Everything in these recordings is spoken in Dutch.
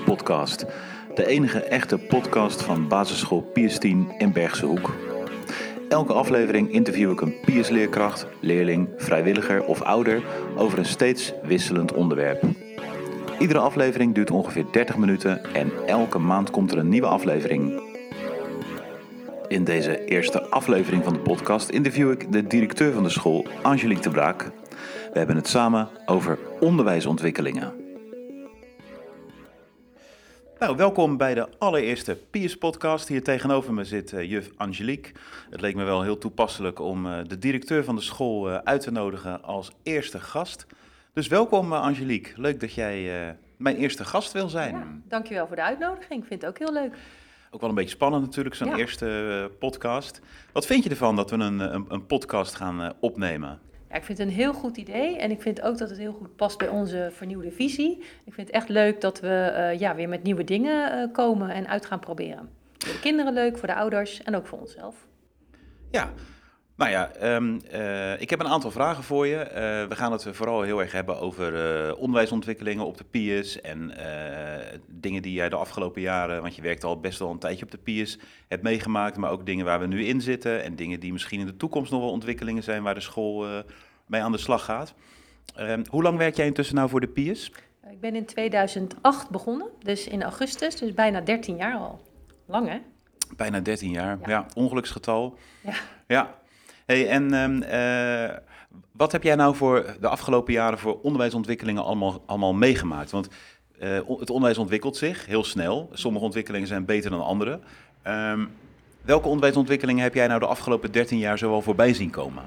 Podcast. De enige echte podcast van basisschool Piers 10 in Bergse Hoek. Elke aflevering interview ik een Piers leerkracht, leerling, vrijwilliger of ouder over een steeds wisselend onderwerp. Iedere aflevering duurt ongeveer 30 minuten en elke maand komt er een nieuwe aflevering. In deze eerste aflevering van de podcast interview ik de directeur van de school, Angelique de Braak. We hebben het samen over onderwijsontwikkelingen. Nou, welkom bij de allereerste Piers podcast. Hier tegenover me zit uh, juf Angelique. Het leek me wel heel toepasselijk om uh, de directeur van de school uh, uit te nodigen als eerste gast. Dus welkom Angelique. Leuk dat jij mijn eerste gast wil zijn. Ja, dankjewel voor de uitnodiging. Ik vind het ook heel leuk. Ook wel een beetje spannend natuurlijk, zo'n ja. eerste podcast. Wat vind je ervan dat we een, een, een podcast gaan opnemen? Ik vind het een heel goed idee en ik vind ook dat het heel goed past bij onze vernieuwde visie. Ik vind het echt leuk dat we uh, ja, weer met nieuwe dingen uh, komen en uit gaan proberen. Voor de kinderen leuk, voor de ouders en ook voor onszelf. Ja, nou ja, um, uh, ik heb een aantal vragen voor je. we gaan het vooral heel erg hebben over onderwijsontwikkelingen op de PIES en dingen die jij de afgelopen jaren, want je werkt al best wel een tijdje op de PIES, hebt meegemaakt, maar ook dingen waar we nu in zitten en dingen die misschien in de toekomst nog wel ontwikkelingen zijn waar de school mee aan de slag gaat. Uh, hoe lang werk jij intussen nou voor de PIES? Ik ben in 2008 begonnen, dus in augustus, dus bijna 13 jaar al. Lang hè? Bijna 13 jaar, ja, ja ongeluksgetal. Ja. ja. Hey, en um, uh, wat heb jij nou voor de afgelopen jaren voor onderwijsontwikkelingen allemaal, allemaal meegemaakt? Want uh, het onderwijs ontwikkelt zich heel snel. Sommige ontwikkelingen zijn beter dan andere. Um, welke onderwijsontwikkelingen heb jij nou de afgelopen 13 jaar zo wel voorbij zien komen?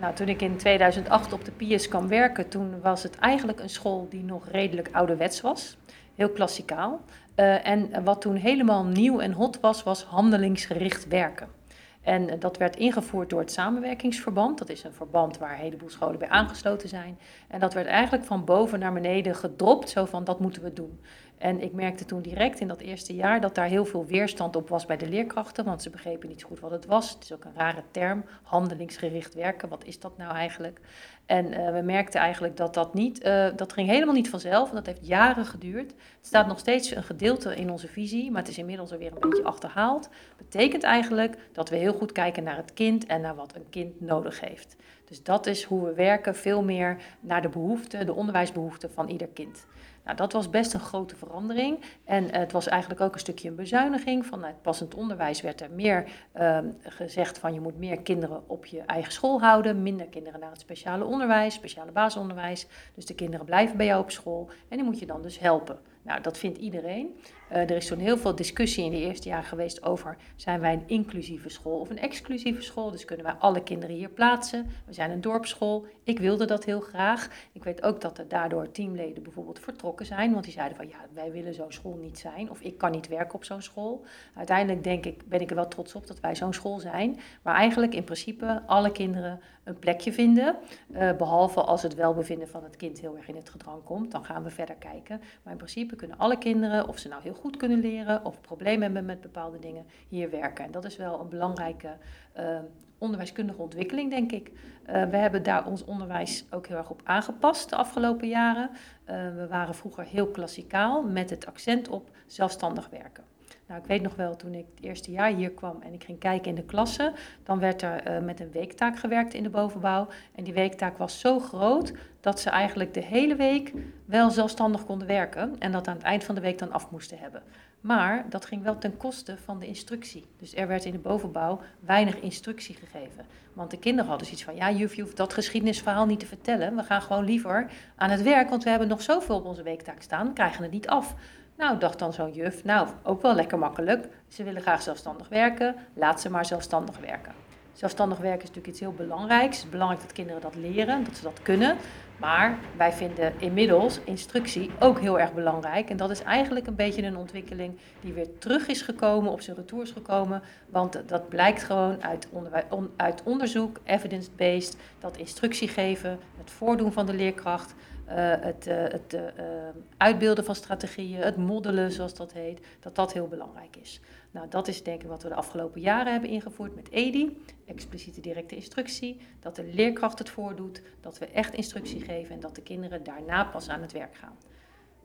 Nou, toen ik in 2008 op de PIES kwam werken, toen was het eigenlijk een school die nog redelijk ouderwets was. Heel klassikaal. Uh, en wat toen helemaal nieuw en hot was, was handelingsgericht werken. En dat werd ingevoerd door het samenwerkingsverband. Dat is een verband waar een heleboel scholen bij aangesloten zijn. En dat werd eigenlijk van boven naar beneden gedropt, zo van dat moeten we doen. En ik merkte toen direct in dat eerste jaar dat daar heel veel weerstand op was bij de leerkrachten, want ze begrepen niet zo goed wat het was. Het is ook een rare term, handelingsgericht werken. Wat is dat nou eigenlijk? En uh, we merkten eigenlijk dat dat niet, uh, dat ging helemaal niet vanzelf. En dat heeft jaren geduurd. Het staat nog steeds een gedeelte in onze visie, maar het is inmiddels alweer een beetje achterhaald. Betekent eigenlijk dat we heel goed kijken naar het kind en naar wat een kind nodig heeft. Dus dat is hoe we werken, veel meer naar de behoeften, de onderwijsbehoeften van ieder kind. Nou, dat was best een grote verandering. En het was eigenlijk ook een stukje een bezuiniging. Vanuit passend onderwijs werd er meer uh, gezegd van je moet meer kinderen op je eigen school houden. Minder kinderen naar het speciale onderwijs, speciale basisonderwijs. Dus de kinderen blijven bij jou op school en die moet je dan dus helpen. Nou, dat vindt iedereen. Uh, er is toen heel veel discussie in de eerste jaar geweest over zijn wij een inclusieve school of een exclusieve school. Dus kunnen wij alle kinderen hier plaatsen. We zijn een dorpsschool. Ik wilde dat heel graag. Ik weet ook dat er daardoor teamleden bijvoorbeeld vertrokken zijn. Want die zeiden van ja, wij willen zo'n school niet zijn. Of ik kan niet werken op zo'n school. Uiteindelijk denk ik, ben ik er wel trots op dat wij zo'n school zijn. Maar eigenlijk in principe alle kinderen een plekje vinden. Uh, behalve als het welbevinden van het kind heel erg in het gedrang komt. Dan gaan we verder kijken. Maar in principe kunnen alle kinderen, of ze nou heel goed kunnen leren of problemen hebben met bepaalde dingen, hier werken. En dat is wel een belangrijke uh, onderwijskundige ontwikkeling, denk ik. Uh, we hebben daar ons onderwijs ook heel erg op aangepast de afgelopen jaren. Uh, we waren vroeger heel klassikaal met het accent op zelfstandig werken. Nou, ik weet nog wel, toen ik het eerste jaar hier kwam en ik ging kijken in de klassen, dan werd er uh, met een weektaak gewerkt in de bovenbouw. En die weektaak was zo groot dat ze eigenlijk de hele week wel zelfstandig konden werken en dat aan het eind van de week dan af moesten hebben. Maar dat ging wel ten koste van de instructie. Dus er werd in de bovenbouw weinig instructie gegeven. Want de kinderen hadden zoiets van, ja juf, je hoeft dat geschiedenisverhaal niet te vertellen. We gaan gewoon liever aan het werk, want we hebben nog zoveel op onze weektaak staan, we krijgen het niet af. Nou, dacht dan zo'n juf, nou, ook wel lekker makkelijk. Ze willen graag zelfstandig werken, laat ze maar zelfstandig werken. Zelfstandig werken is natuurlijk iets heel belangrijks. Het is belangrijk dat kinderen dat leren, dat ze dat kunnen. Maar wij vinden inmiddels instructie ook heel erg belangrijk. En dat is eigenlijk een beetje een ontwikkeling die weer terug is gekomen, op zijn retours gekomen. Want dat blijkt gewoon uit, uit onderzoek, evidence-based, dat instructie geven, het voordoen van de leerkracht, het, uh, het uh, uitbeelden van strategieën, het moddelen zoals dat heet, dat dat heel belangrijk is. Nou, dat is denk ik wat we de afgelopen jaren hebben ingevoerd met EDI, expliciete directe instructie, dat de leerkracht het voordoet, dat we echt instructie geven en dat de kinderen daarna pas aan het werk gaan.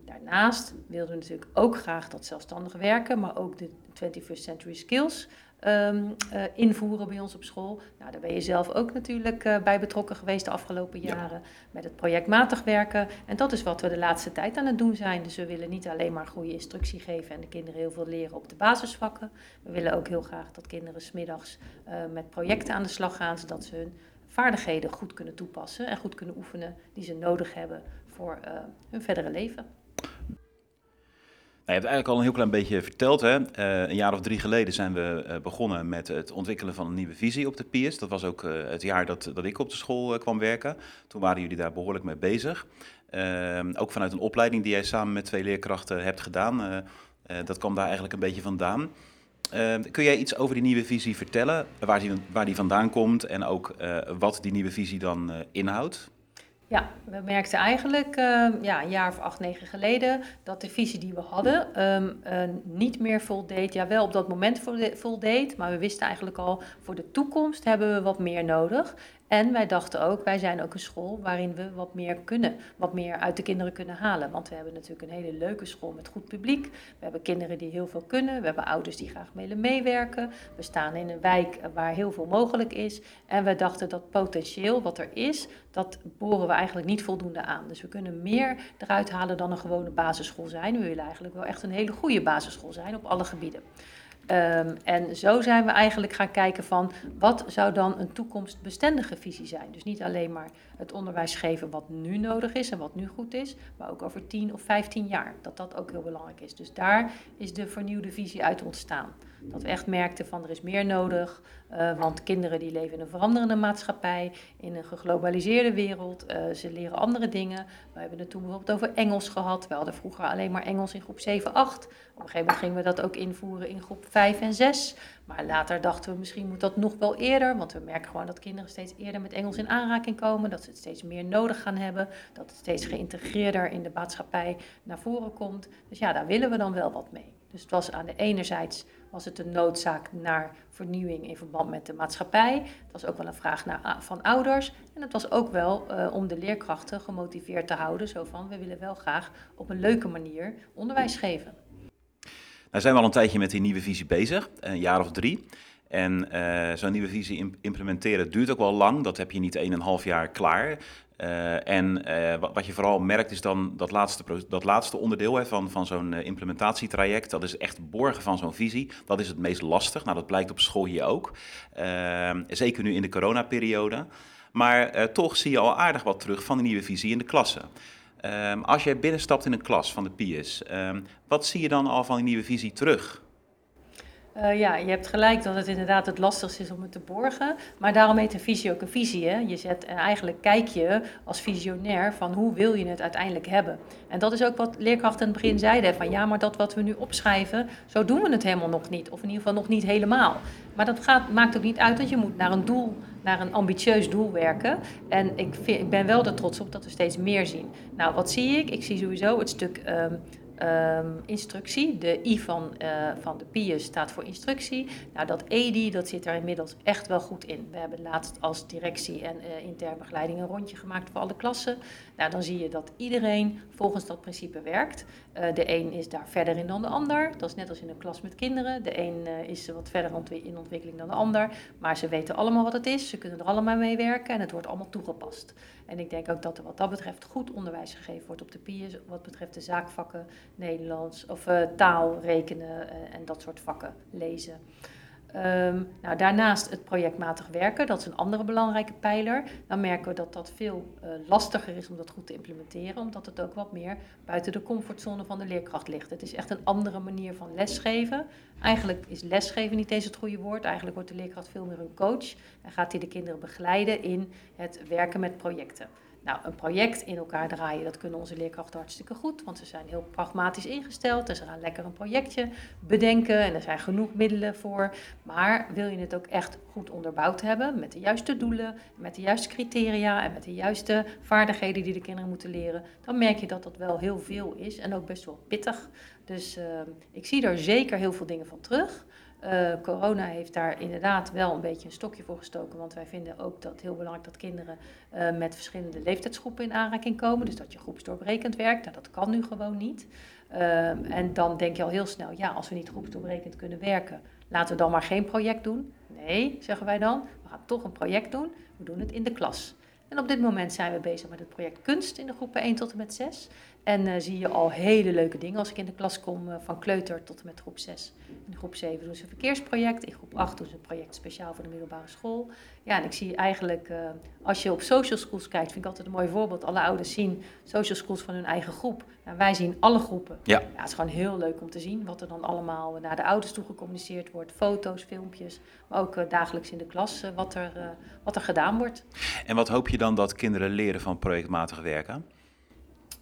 Daarnaast wilden we natuurlijk ook graag dat zelfstandig werken, maar ook de 21st century skills um, uh, invoeren bij ons op school. Nou, daar ben je zelf ook natuurlijk uh, bij betrokken geweest de afgelopen jaren ja. met het projectmatig werken. En dat is wat we de laatste tijd aan het doen zijn. Dus we willen niet alleen maar goede instructie geven en de kinderen heel veel leren op de basisvakken. We willen ook heel graag dat kinderen smiddags uh, met projecten aan de slag gaan, zodat ze hun vaardigheden goed kunnen toepassen en goed kunnen oefenen die ze nodig hebben voor hun verdere leven. Nou, je hebt eigenlijk al een heel klein beetje verteld. Hè? Uh, een jaar of drie geleden zijn we uh, begonnen met het ontwikkelen van een nieuwe visie op de PIS. Dat was ook uh, het jaar dat, dat ik op de school kwam werken. Toen waren jullie daar behoorlijk mee bezig. Ehm, ook vanuit een opleiding die jij samen met twee leerkrachten hebt gedaan. dat kwam daar eigenlijk een beetje vandaan. Ehm, kun jij iets over die nieuwe visie vertellen? Waar die, waar die vandaan komt en ook wat die nieuwe visie dan inhoudt? Ja, we merkten eigenlijk uh, ja, een jaar of acht, negen geleden dat de visie die we hadden um, uh, niet meer voldeed. Ja, wel op dat moment voldeed, maar we wisten eigenlijk al voor de toekomst hebben we wat meer nodig. En wij dachten ook, wij zijn ook een school waarin we wat meer kunnen, wat meer uit de kinderen kunnen halen. Want we hebben natuurlijk een hele leuke school met goed publiek. We hebben kinderen die heel veel kunnen. We hebben ouders die graag willen meewerken. We staan in een wijk waar heel veel mogelijk is. En we dachten dat potentieel wat er is, dat boren we eigenlijk niet voldoende aan. Dus we kunnen meer eruit halen dan een gewone basisschool zijn. We willen eigenlijk wel echt een hele goede basisschool zijn op alle gebieden. Um, en zo zijn we eigenlijk gaan kijken van wat zou dan een toekomstbestendige visie zijn. Dus niet alleen maar het onderwijs geven wat nu nodig is en wat nu goed is, maar ook over 10 of 15 jaar. Dat dat ook heel belangrijk is. Dus daar is de vernieuwde visie uit ontstaan. Dat we echt merkten van er is meer nodig, uh, want kinderen die leven in een veranderende maatschappij, in een geglobaliseerde wereld. Uh, ze leren andere dingen. We hebben het toen bijvoorbeeld over Engels gehad. We hadden vroeger alleen maar Engels in groep 7, 8. Op een gegeven moment gingen we dat ook invoeren in groep 5 en 6. Maar later dachten we misschien moet dat nog wel eerder, want we merken gewoon dat kinderen steeds eerder met Engels in aanraking komen, dat ze het steeds meer nodig gaan hebben, dat het steeds geïntegreerder in de maatschappij naar voren komt. Dus ja, daar willen we dan wel wat mee. Dus het was aan de enerzijds was het een noodzaak naar vernieuwing in verband met de maatschappij. Het was ook wel een vraag naar, van ouders. En het was ook wel uh, om de leerkrachten gemotiveerd te houden. Zo van, we willen wel graag op een leuke manier onderwijs geven. Nou zijn we al een tijdje met die nieuwe visie bezig, een jaar of drie. En uh, zo'n nieuwe visie implementeren duurt ook wel lang. Dat heb je niet 1,5 jaar klaar. Uh, en uh, wat je vooral merkt is dan dat laatste, dat laatste onderdeel hè, van, van zo'n uh, implementatietraject. Dat is echt borgen van zo'n visie. Dat is het meest lastig. Nou, dat blijkt op school hier ook. zeker nu in de coronaperiode. Maar toch zie je al aardig wat terug van de nieuwe visie in de klassen. Ehm, als jij binnenstapt in een klas van de PIS, ehm, wat zie je dan al van die nieuwe visie terug? Uh, ja, je hebt gelijk dat het inderdaad het lastigste is om het te borgen. Maar daarom heet een visie ook een visie. Je zet, en eigenlijk kijk je als visionair van hoe wil je het uiteindelijk hebben. En dat is ook wat leerkrachten in het begin zeiden. Van ja, maar dat wat we nu opschrijven, zo doen we het helemaal nog niet. Of in ieder geval nog niet helemaal. Maar dat gaat, maakt ook niet uit dat je moet naar een doel, naar een ambitieus doel werken. En ik, vind, ik ben wel er trots op dat we steeds meer zien. Nou, wat zie ik? Ik zie sowieso het stuk... Um, um, instructie. De I van, uh, van de PIUS staat voor instructie. Nou, dat EDI, dat zit er inmiddels echt wel goed in. We hebben laatst als directie en uh, interne begeleiding een rondje gemaakt voor alle klassen. Nou, dan zie je dat iedereen volgens dat principe werkt. Uh, de een is daar verder in dan de ander. Dat is net als in een klas met kinderen. De een is wat verder in ontwikkeling dan de ander. Maar ze weten allemaal wat het is. Ze kunnen er allemaal mee werken en het wordt allemaal toegepast. En ik denk ook dat er wat dat betreft goed onderwijs gegeven wordt op de PIUS. Wat betreft de zaakvakken, Nederlands of uh, taal, rekenen uh, en dat soort vakken lezen. Um, nou, daarnaast het projectmatig werken, dat is een andere belangrijke pijler. Dan merken we dat dat veel uh, lastiger is om dat goed te implementeren, omdat het ook wat meer buiten de comfortzone van de leerkracht ligt. Het is echt een andere manier van lesgeven. Eigenlijk is lesgeven niet eens het goede woord. Eigenlijk wordt de leerkracht veel meer een coach en gaat hij de kinderen begeleiden in het werken met projecten. Nou, een project in elkaar draaien, dat kunnen onze leerkrachten hartstikke goed, want ze zijn heel pragmatisch ingesteld. Dus ze gaan lekker een projectje bedenken en er zijn genoeg middelen voor. Maar wil je het ook echt goed onderbouwd hebben, met de juiste doelen, met de juiste criteria en met de juiste vaardigheden die de kinderen moeten leren, dan merk je dat dat wel heel veel is en ook best wel pittig. Dus uh, ik zie er zeker heel veel dingen van terug. Uh, corona heeft daar inderdaad wel een beetje een stokje voor gestoken. Want wij vinden ook dat heel belangrijk dat kinderen uh, met verschillende leeftijdsgroepen in aanraking komen. Dus dat je groepsdoorbrekend werkt. Nou, dat kan nu gewoon niet. Uh, en dan denk je al heel snel, ja, als we niet groepsdoorbrekend kunnen werken, laten we dan maar geen project doen. Nee, zeggen wij dan, we gaan toch een project doen. We doen het in de klas. En op dit moment zijn we bezig met het project Kunst in de groepen 1 tot en met 6. En uh, zie je al hele leuke dingen als ik in de klas kom, uh, van kleuter tot en met groep 6. In groep 7 doen ze een verkeersproject, in groep 8 doen ze een project speciaal voor de middelbare school. Ja, en ik zie eigenlijk, uh, als je op social schools kijkt, vind ik altijd een mooi voorbeeld. Alle ouders zien social schools van hun eigen groep. Nou, wij zien alle groepen. Ja. ja. Het is gewoon heel leuk om te zien wat er dan allemaal naar de ouders toe gecommuniceerd wordt. Foto's, filmpjes, maar ook dagelijks in de klas wat, er, wat er gedaan wordt. En wat hoop je dan dat kinderen leren van projectmatig werken?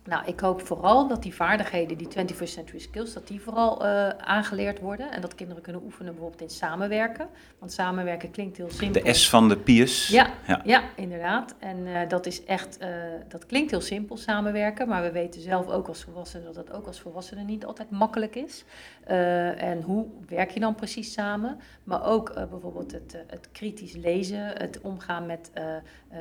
Nou, ik hoop vooral dat die vaardigheden, die 21st century skills, dat die vooral uh, aangeleerd worden. En dat kinderen kunnen oefenen bijvoorbeeld in samenwerken. Want samenwerken klinkt heel simpel. De S van de PIES. Ja, ja. ja inderdaad. En uh, dat is echt, uh, dat klinkt heel simpel, samenwerken. Maar we weten zelf ook als volwassenen dat dat ook als volwassenen niet altijd makkelijk is. en hoe werk je dan precies samen? Maar ook bijvoorbeeld het, het kritisch lezen, het omgaan met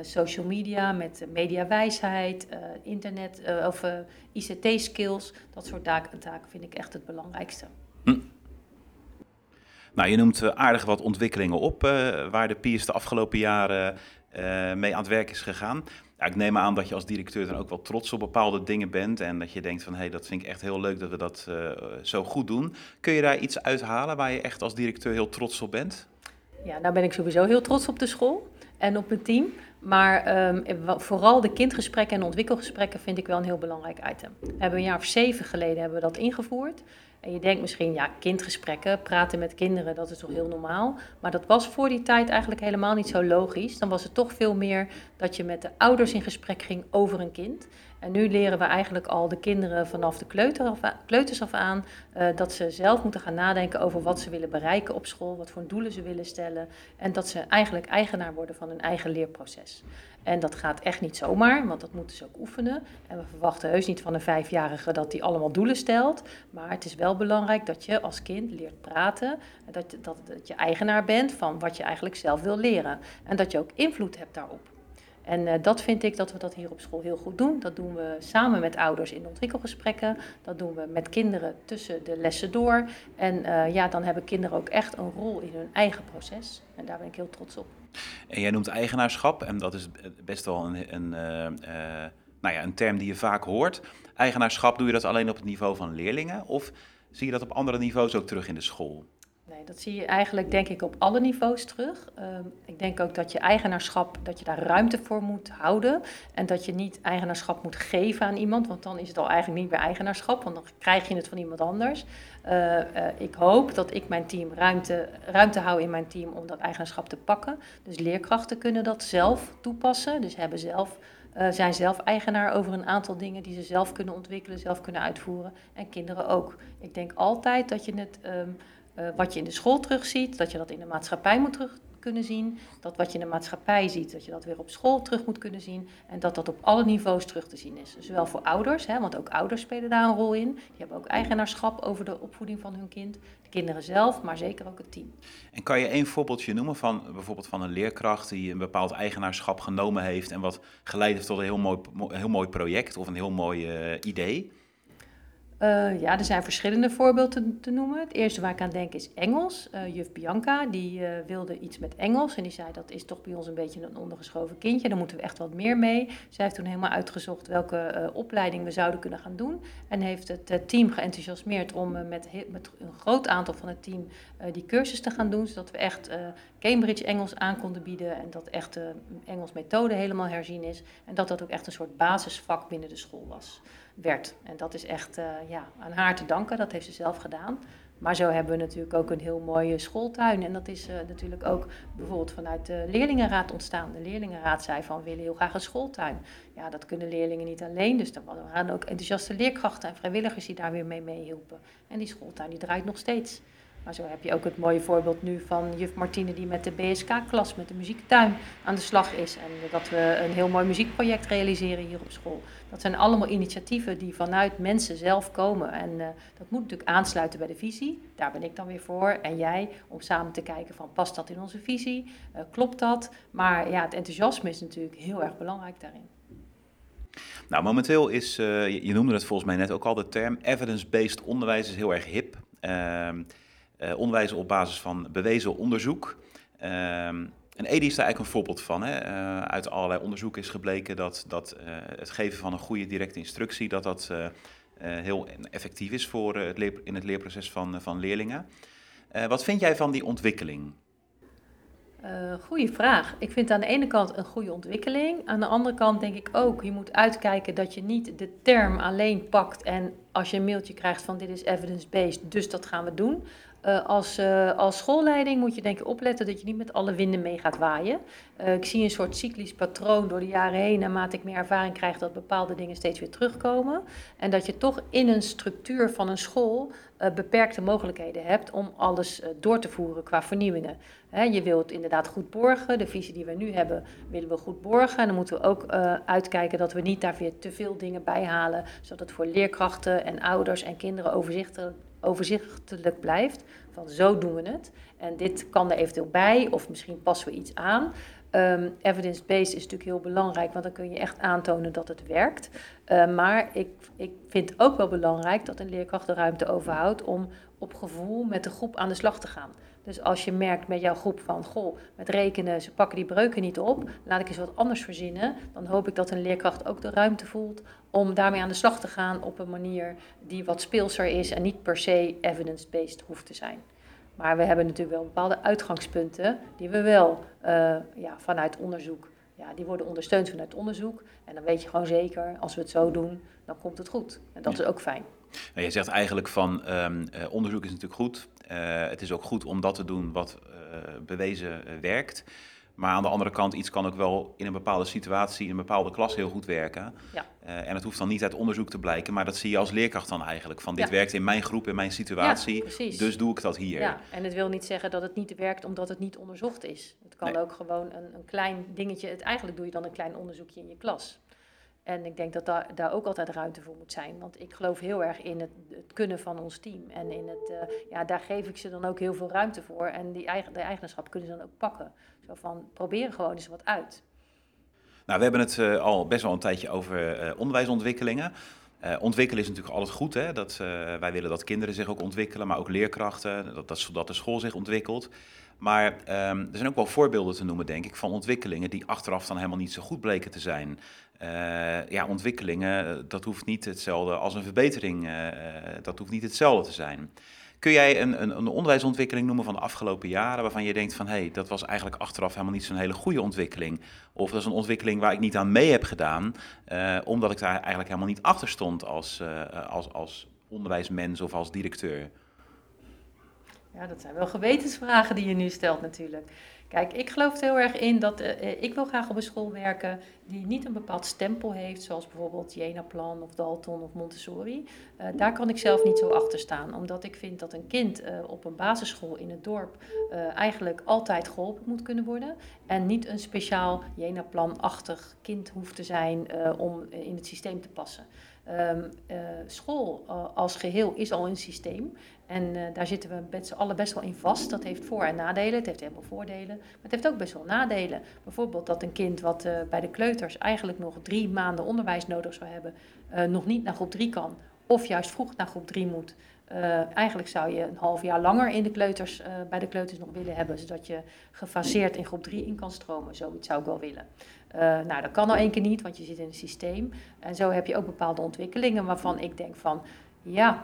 social media, met mediawijsheid, internet of uh, ICT-skills, dat soort taken, taken vind ik echt het belangrijkste. Hm. Nou, je noemt aardig wat ontwikkelingen op uh, waar de PIES de afgelopen jaren uh, mee aan het werk is gegaan. Ja, ik neem aan dat je als directeur dan ook wel trots op bepaalde dingen bent en dat je denkt van hé, hey, dat vind ik echt heel leuk dat we dat zo goed doen. Kun je daar iets uithalen waar je echt als directeur heel trots op bent? Ja, nou ben ik sowieso heel trots op de school en op mijn team. Maar um, vooral de kindgesprekken en ontwikkelgesprekken vind ik wel een heel belangrijk item. We hebben een jaar of zeven geleden hebben we dat ingevoerd. En je denkt misschien, ja, kindgesprekken, praten met kinderen, dat is toch heel normaal. Maar dat was voor die tijd eigenlijk helemaal niet zo logisch. Dan was het toch veel meer dat je met de ouders in gesprek ging over een kind. En nu leren we eigenlijk al de kinderen vanaf de kleuter kleuters af aan uh, dat ze zelf moeten gaan nadenken over wat ze willen bereiken op school, wat voor doelen ze willen stellen. En dat ze eigenlijk eigenaar worden van hun eigen leerproces. En dat gaat echt niet zomaar, want dat moeten ze ook oefenen. En we verwachten heus niet van een vijfjarige dat hij allemaal doelen stelt. Maar het is wel belangrijk dat je als kind leert praten. Dat, dat, dat je eigenaar bent van wat je eigenlijk zelf wil leren. En dat je ook invloed hebt daarop. En uh, dat vind ik dat we dat hier op school heel goed doen. Dat doen we samen met ouders in ontwikkelgesprekken. Dat doen we met kinderen tussen de lessen door. En uh, ja, dan hebben kinderen ook echt een rol in hun eigen proces. En daar ben ik heel trots op. En jij noemt eigenaarschap, en dat is best wel een, een, uh, nou ja, een term die je vaak hoort. Eigenaarschap, doe je dat alleen op het niveau van leerlingen? Of zie je dat op andere niveaus ook terug in de school? Nee, dat zie je eigenlijk denk ik op alle niveaus terug. Uh, ik denk ook dat je eigenaarschap, dat je daar ruimte voor moet houden. En dat je niet eigenaarschap moet geven aan iemand, want dan is het al eigenlijk niet meer eigenaarschap, want dan krijg je het van iemand anders. Uh, uh, ik hoop dat ik mijn team ruimte, ruimte hou in mijn team om dat eigenaarschap te pakken. Dus leerkrachten kunnen dat zelf toepassen, dus hebben zelf uh, zijn zelf eigenaar over een aantal dingen die ze zelf kunnen ontwikkelen, zelf kunnen uitvoeren. En kinderen ook. Ik denk altijd dat je het um, uh, wat je in de school terugziet, dat je dat in de maatschappij moet terug kunnen zien. Dat wat je in de maatschappij ziet, dat je dat weer op school terug moet kunnen zien. En dat dat op alle niveaus terug te zien is. Zowel voor ouders, hè, want ook ouders spelen daar een rol in. Die hebben ook eigenaarschap over de opvoeding van hun kind. De kinderen zelf, maar zeker ook het team. En kan je één voorbeeldje noemen van bijvoorbeeld van een leerkracht die een bepaald eigenaarschap genomen heeft en wat geleid heeft tot een heel mooi, heel mooi project of een heel mooi uh, idee? Uh, ja, er zijn verschillende voorbeelden te, noemen. Het eerste waar ik aan denk is Engels. Uh, juf Bianca, die uh, wilde iets met Engels. En die zei, dat is toch bij ons een beetje een ondergeschoven kindje. Daar moeten we echt wat meer mee. Zij heeft toen helemaal uitgezocht welke opleiding we zouden kunnen gaan doen. En heeft het team geenthousiasmeerd om met, met, een groot aantal van het team die cursus te gaan doen. Zodat we echt Cambridge Engels aan konden bieden. En dat echt de Engels methode helemaal herzien is. En dat dat ook echt een soort basisvak binnen de school was werd. En dat is echt uh, ja, aan haar te danken, dat heeft ze zelf gedaan. Maar zo hebben we natuurlijk ook een heel mooie schooltuin. En dat is uh, natuurlijk ook bijvoorbeeld vanuit de leerlingenraad ontstaan. De leerlingenraad zei van we willen heel graag een schooltuin. Ja, dat kunnen leerlingen niet alleen. Dus er waren ook enthousiaste leerkrachten en vrijwilligers die daar weer mee meehielpen. En die schooltuin die draait nog steeds. Maar zo heb je ook het mooie voorbeeld nu van juf Martine die met de BSK-klas, met de muziektuin aan de slag is. En dat we een heel mooi muziekproject realiseren hier op school. Dat zijn allemaal initiatieven die vanuit mensen zelf komen. En uh, dat moet natuurlijk aansluiten bij de visie. Daar ben ik dan weer voor. En jij, om samen te kijken van past dat in onze visie? Uh, klopt dat? Maar ja, het enthousiasme is natuurlijk heel erg belangrijk daarin. Nou, momenteel is, uh, je noemde het volgens mij net ook al, de term evidence-based onderwijs is heel erg hip. Ehm, onderwijs op basis van bewezen onderzoek. Ehm, en EDI is daar eigenlijk een voorbeeld van. Hè. Uh, uit allerlei onderzoek is gebleken dat, dat uh, het geven van een goede directe instructie dat dat, heel effectief is voor, het leer, in het leerproces van, van leerlingen. wat vind jij van die ontwikkeling? goeie vraag. Ik vind aan de ene kant een goede ontwikkeling. Aan de andere kant denk ik ook, je moet uitkijken dat je niet de term alleen pakt en als je een mailtje krijgt van dit is evidence-based, dus dat gaan we doen. Uh, als, uh, als schoolleiding moet je denk ik opletten dat je niet met alle winden mee gaat waaien. Uh, ik zie een soort cyclisch patroon door de jaren heen, naarmate ik meer ervaring krijg, dat bepaalde dingen steeds weer terugkomen. En dat je toch in een structuur van een school beperkte mogelijkheden hebt om alles door te voeren qua vernieuwingen. Je wilt inderdaad goed borgen. De visie die we nu hebben, willen we goed borgen. En dan moeten we ook uitkijken dat we niet daar weer te veel dingen bij halen, zodat het voor leerkrachten en ouders en kinderen overzichtelijk overzichtelijk blijft. Van zo doen we het. En dit kan er eventueel bij, of misschien passen we iets aan. Um, Evidence-based is natuurlijk heel belangrijk, want dan kun je echt aantonen dat het werkt. Uh, maar ik, ik vind ook wel belangrijk dat een leerkracht de ruimte overhoudt om op gevoel met de groep aan de slag te gaan. Dus als je merkt met jouw groep van, goh, met rekenen, ze pakken die breuken niet op, laat ik eens wat anders verzinnen. Dan hoop ik dat een leerkracht ook de ruimte voelt om daarmee aan de slag te gaan op een manier die wat speelser is en niet per se evidence-based hoeft te zijn. Maar we hebben natuurlijk wel bepaalde uitgangspunten die we wel uh, ja, vanuit onderzoek, ja, die worden ondersteund vanuit onderzoek. En dan weet je gewoon zeker, als we het zo doen, dan komt het goed. En dat is ook fijn. Nou, je zegt eigenlijk van um, uh, onderzoek is natuurlijk goed. Uh, het is ook goed om dat te doen wat uh, bewezen werkt. Maar aan de andere kant, iets kan ook wel in een bepaalde situatie, in een bepaalde klas heel goed werken. Ja. Uh, en het hoeft dan niet uit onderzoek te blijken, maar dat zie je als leerkracht dan eigenlijk. Van dit ja. werkt in mijn groep, in mijn situatie, ja, dus doe ik dat hier. Ja, en het wil niet zeggen dat het niet werkt omdat het niet onderzocht is. Het kan nee. ook gewoon een, een klein dingetje, het, eigenlijk doe je dan een klein onderzoekje in je klas. En ik denk dat daar, daar ook altijd ruimte voor moet zijn. Want ik geloof heel erg in het, kunnen van ons team. En in het, uh, ja, daar geef ik ze dan ook heel veel ruimte voor. En die eigen, de eigenschap kunnen ze dan ook pakken. Zo van, probeer gewoon eens wat uit. Nou, we hebben het uh, al best wel een tijdje over uh, onderwijsontwikkelingen. Uh, ontwikkelen is natuurlijk altijd goed. Hè? Dat, uh, wij willen dat kinderen zich ook ontwikkelen, maar ook leerkrachten, dat, dat, de school zich ontwikkelt. Maar um, er zijn ook wel voorbeelden te noemen, denk ik, van ontwikkelingen die achteraf dan helemaal niet zo goed bleken te zijn. Uh, ja, ontwikkelingen, dat hoeft niet hetzelfde als een verbetering, dat hoeft niet hetzelfde te zijn. Kun jij een, een, een, onderwijsontwikkeling noemen van de afgelopen jaren waarvan je denkt van hé, hey, dat was eigenlijk achteraf helemaal niet zo'n hele goede ontwikkeling? Of dat is een ontwikkeling waar ik niet aan mee heb gedaan, uh, omdat ik daar eigenlijk helemaal niet achter stond als, uh, als, als onderwijsmens of als directeur? Ja, dat zijn wel gewetensvragen die je nu stelt natuurlijk. Kijk, ik geloof er heel erg in dat uh, ik wil graag op een school werken die niet een bepaald stempel heeft, zoals bijvoorbeeld Jena-plan of Dalton of Montessori. Uh, daar kan ik zelf niet zo achter staan, omdat ik vind dat een kind op een basisschool in het dorp eigenlijk altijd geholpen moet kunnen worden en niet een speciaal Jena-plan-achtig kind hoeft te zijn om in het systeem te passen. Uh, school als geheel is al een systeem. En uh, daar zitten we met z'n allen best wel in vast. Dat heeft voor- en nadelen. Het heeft helemaal voordelen. Maar het heeft ook best wel nadelen. Bijvoorbeeld dat een kind wat bij de kleuters eigenlijk nog drie maanden onderwijs nodig zou hebben, nog niet naar groep drie kan. Of juist vroeg naar groep drie moet. Eigenlijk zou je een half jaar langer in de kleuters, bij de kleuters nog willen hebben, zodat je gefaseerd in groep 3 in kan stromen. Zoiets zou ik wel willen. Nou, dat kan nou één keer niet, want je zit in een systeem. En zo heb je ook bepaalde ontwikkelingen waarvan ik denk van, ja,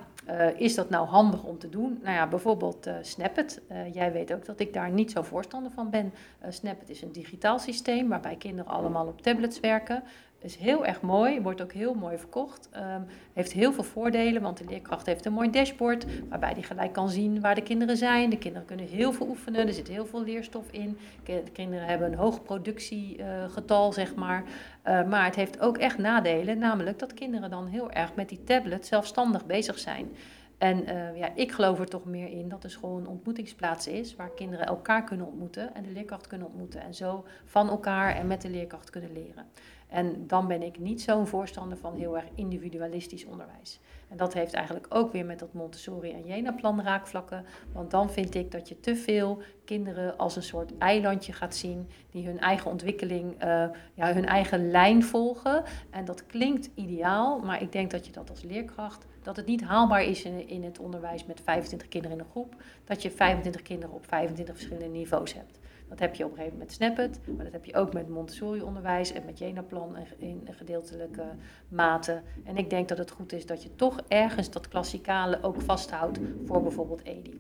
is dat nou handig om te doen? Nou ja, bijvoorbeeld Snapit. jij weet ook dat ik daar niet zo voorstander van ben. Snapit is een digitaal systeem waarbij kinderen allemaal op tablets werken is heel erg mooi, wordt ook heel mooi verkocht. Um, heeft heel veel voordelen, want de leerkracht heeft een mooi dashboard waarbij die gelijk kan zien waar de kinderen zijn. De kinderen kunnen heel veel oefenen, er zit heel veel leerstof in. De kinderen hebben een hoog productiegetal, zeg maar. Uh, maar het heeft ook echt nadelen, namelijk dat kinderen dan heel erg met die tablet zelfstandig bezig zijn. En uh, ja, ik geloof er toch meer in dat een school een ontmoetingsplaats is waar kinderen elkaar kunnen ontmoeten en de leerkracht kunnen ontmoeten. En zo van elkaar en met de leerkracht kunnen leren. En dan ben ik niet zo'n voorstander van heel erg individualistisch onderwijs. En dat heeft eigenlijk ook weer met dat Montessori- en Jena-plan raakvlakken. Want dan vind ik dat je te veel kinderen als een soort eilandje gaat zien, die hun eigen ontwikkeling, uh, ja, hun eigen lijn volgen. En dat klinkt ideaal, maar ik denk dat je dat als leerkracht, dat het niet haalbaar is in, in het onderwijs met 25 kinderen in een groep, dat je 25 kinderen op 25 verschillende niveaus hebt. Dat heb je op een gegeven moment met Snapit, maar dat heb je ook met Montessori-onderwijs en met Jena-plan in gedeeltelijke mate. En ik denk dat het goed is dat je toch ergens dat klassikale ook vasthoudt voor bijvoorbeeld EDI.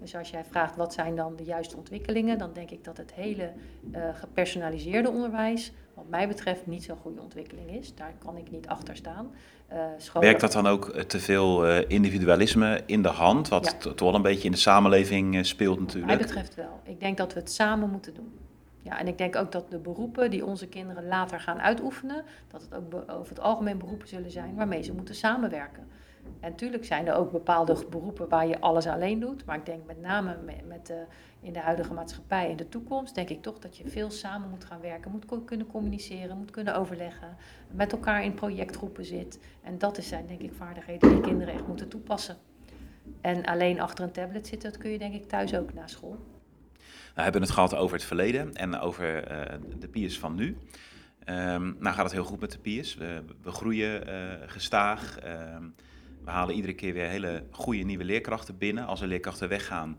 Dus als jij vraagt wat zijn dan de juiste ontwikkelingen, dan denk ik dat het hele uh, gepersonaliseerde onderwijs, wat mij betreft, niet zo'n goede ontwikkeling is. Daar kan ik niet achter staan. Uh, Werkt dat dan ook eh, te veel uh, individualisme in de hand, wat ja. toch wel een beetje in de samenleving speelt natuurlijk? Wat mij betreft wel. Ik denk dat we het samen moeten doen. Ja, en ik denk ook dat de beroepen die onze kinderen later gaan uitoefenen, dat het ook over het algemeen beroepen zullen zijn waarmee ze moeten samenwerken. En natuurlijk zijn er ook bepaalde beroepen waar je alles alleen doet. Maar ik denk met name met, met de, in de huidige maatschappij in de toekomst, denk ik toch dat je veel samen moet gaan werken, moet kunnen communiceren, moet kunnen overleggen, met elkaar in projectgroepen zit. En dat zijn denk ik vaardigheden die kinderen echt moeten toepassen. En alleen achter een tablet zitten, dat kun je denk ik thuis ook na school. We hebben het gehad over het verleden en over uh, de piers van nu. Um, nou gaat het heel goed met de piers. We, groeien uh, gestaag. Uh, we halen iedere keer weer hele goede nieuwe leerkrachten binnen. Als er leerkrachten weggaan,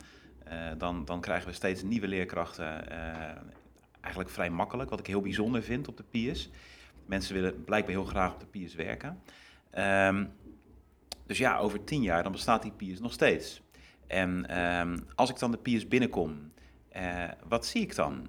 dan, dan krijgen we steeds nieuwe leerkrachten. Uh, eigenlijk vrij makkelijk, wat ik heel bijzonder vind op de PIES. Mensen willen blijkbaar heel graag op de PIES werken. Um, dus ja, over tien jaar dan bestaat die PIES nog steeds. En um, als ik dan de PIES binnenkom, uh, wat zie ik dan?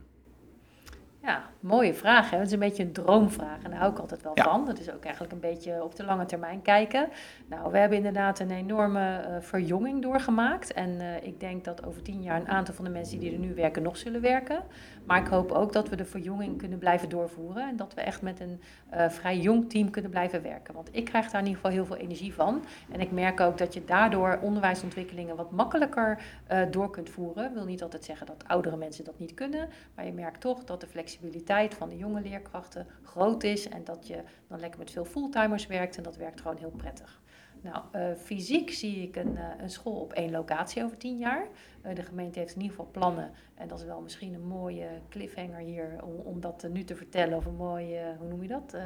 Ja, mooie vraag. Hè? Het is een beetje een droomvraag en daar hou ik altijd wel van. Dat is ook eigenlijk een beetje op de lange termijn kijken. Nou, we hebben inderdaad een enorme uh, verjonging doorgemaakt. En uh, ik denk dat over tien jaar een aantal van de mensen die er nu werken nog zullen werken. Maar ik hoop ook dat we de verjonging kunnen blijven doorvoeren. En dat we echt met een uh, vrij jong team kunnen blijven werken. Want ik krijg daar in ieder geval heel veel energie van. En ik merk ook dat je daardoor onderwijsontwikkelingen wat makkelijker door kunt voeren. Ik wil niet altijd zeggen dat oudere mensen dat niet kunnen. Maar je merkt toch dat de flexibiliteit flexibiliteit van de jonge leerkrachten groot is en dat je dan lekker met veel fulltimers werkt en dat werkt gewoon heel prettig. Nou, uh, fysiek zie ik een, uh, een, school op één locatie over tien jaar. Uh, de gemeente heeft in ieder geval plannen. En dat is wel misschien een mooie cliffhanger hier om, om dat nu te vertellen. Of een mooie, hoe noem je dat?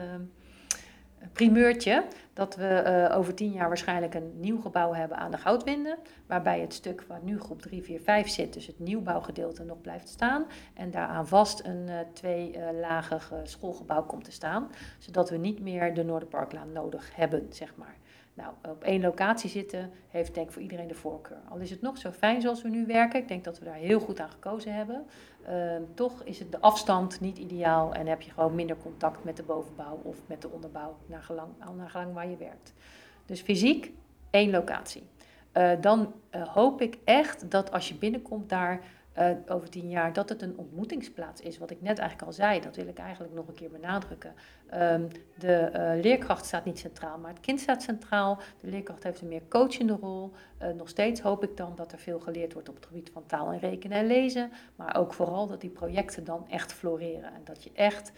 Primeurtje dat we uh, over tien jaar waarschijnlijk een nieuw gebouw hebben aan de Goudwinden. Waarbij het stuk waar nu groep 3, 4, 5 zit, dus het nieuwbouwgedeelte, nog blijft staan. En daaraan vast een uh, tweelagig uh, schoolgebouw komt te staan. Zodat we niet meer de Noorderparklaan nodig hebben, zeg maar. Nou, op één locatie zitten heeft denk ik voor iedereen de voorkeur. Al is het nog zo fijn zoals we nu werken, ik denk dat we daar heel goed aan gekozen hebben. Uh, toch is het de afstand niet ideaal en heb je gewoon minder contact met de bovenbouw of met de onderbouw, naar gelang, naar gelang waar je werkt. Dus fysiek, één locatie. Uh, dan uh, hoop ik echt dat als je binnenkomt daar uh, over tien jaar, dat het een ontmoetingsplaats is. Wat ik net eigenlijk al zei, dat wil ik eigenlijk nog een keer benadrukken. Um, de uh, leerkracht staat niet centraal, maar het kind staat centraal. De leerkracht heeft een meer coachende rol. Uh, nog steeds hoop ik dan dat er veel geleerd wordt op het gebied van taal en rekenen en lezen. Maar ook vooral dat die projecten dan echt floreren. En dat je echt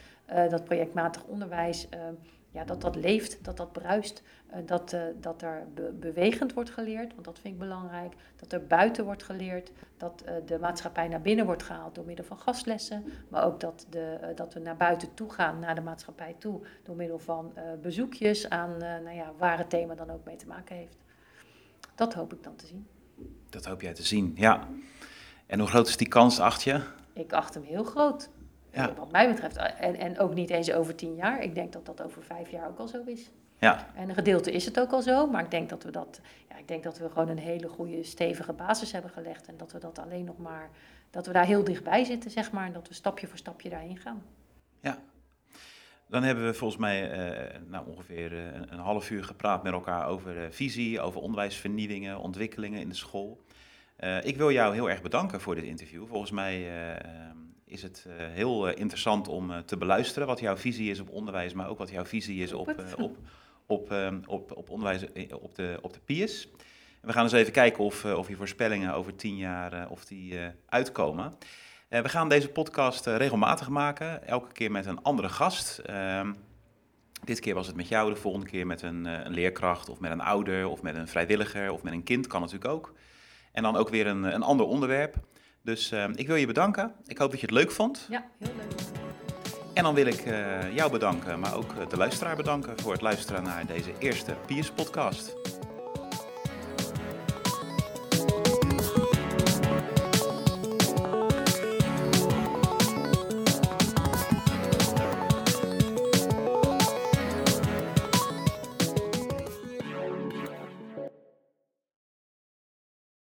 dat projectmatig onderwijs ehm, ja, dat dat leeft, dat dat bruist, uh, dat, uh, dat er be bewegend wordt geleerd, want dat vind ik belangrijk. Dat er buiten wordt geleerd, dat uh, de maatschappij naar binnen wordt gehaald door middel van gastlessen, maar ook dat, de, dat we naar buiten toe gaan, naar de maatschappij toe, door middel van bezoekjes aan nou ja, waar het thema dan ook mee te maken heeft. Dat hoop ik dan te zien. Dat hoop jij te zien, ja. En hoe groot is die kans, acht je? Ik acht hem heel groot. Ja. Wat mij betreft. En, en ook niet eens over tien jaar. Ik denk dat dat over vijf jaar ook al zo is. Ja. En een gedeelte is het ook al zo. Maar ik denk dat we dat. Ja, ik denk dat we gewoon een hele goede, stevige basis hebben gelegd. En dat we dat alleen nog maar. Dat we daar heel dichtbij zitten, zeg maar. En dat we stapje voor stapje daarheen gaan. Ja. Dan hebben we volgens mij uh, nou, ongeveer uh, een half uur gepraat met elkaar over uh, visie, over onderwijsvernieuwingen, ontwikkelingen in de school. ik wil jou heel erg bedanken voor dit interview. Volgens mij is het uh, heel uh, interessant om uh, te beluisteren wat jouw visie is op onderwijs, maar ook wat jouw visie is op, op, op, op, op onderwijs op de, op de PIES. we gaan eens even kijken of, of je voorspellingen over tien jaar of die, uitkomen. we gaan deze podcast regelmatig maken, elke keer met een andere gast. Ehm, dit keer was het met jou, de volgende keer met een, een, leerkracht of met een ouder of met een vrijwilliger of met een kind, kan natuurlijk ook. En dan ook weer een, een ander onderwerp. Dus uh, ik wil je bedanken. Ik hoop dat je het leuk vond. Ja, heel leuk. En dan wil ik uh, jou bedanken, maar ook de luisteraar bedanken voor het luisteren naar deze eerste Piers podcast.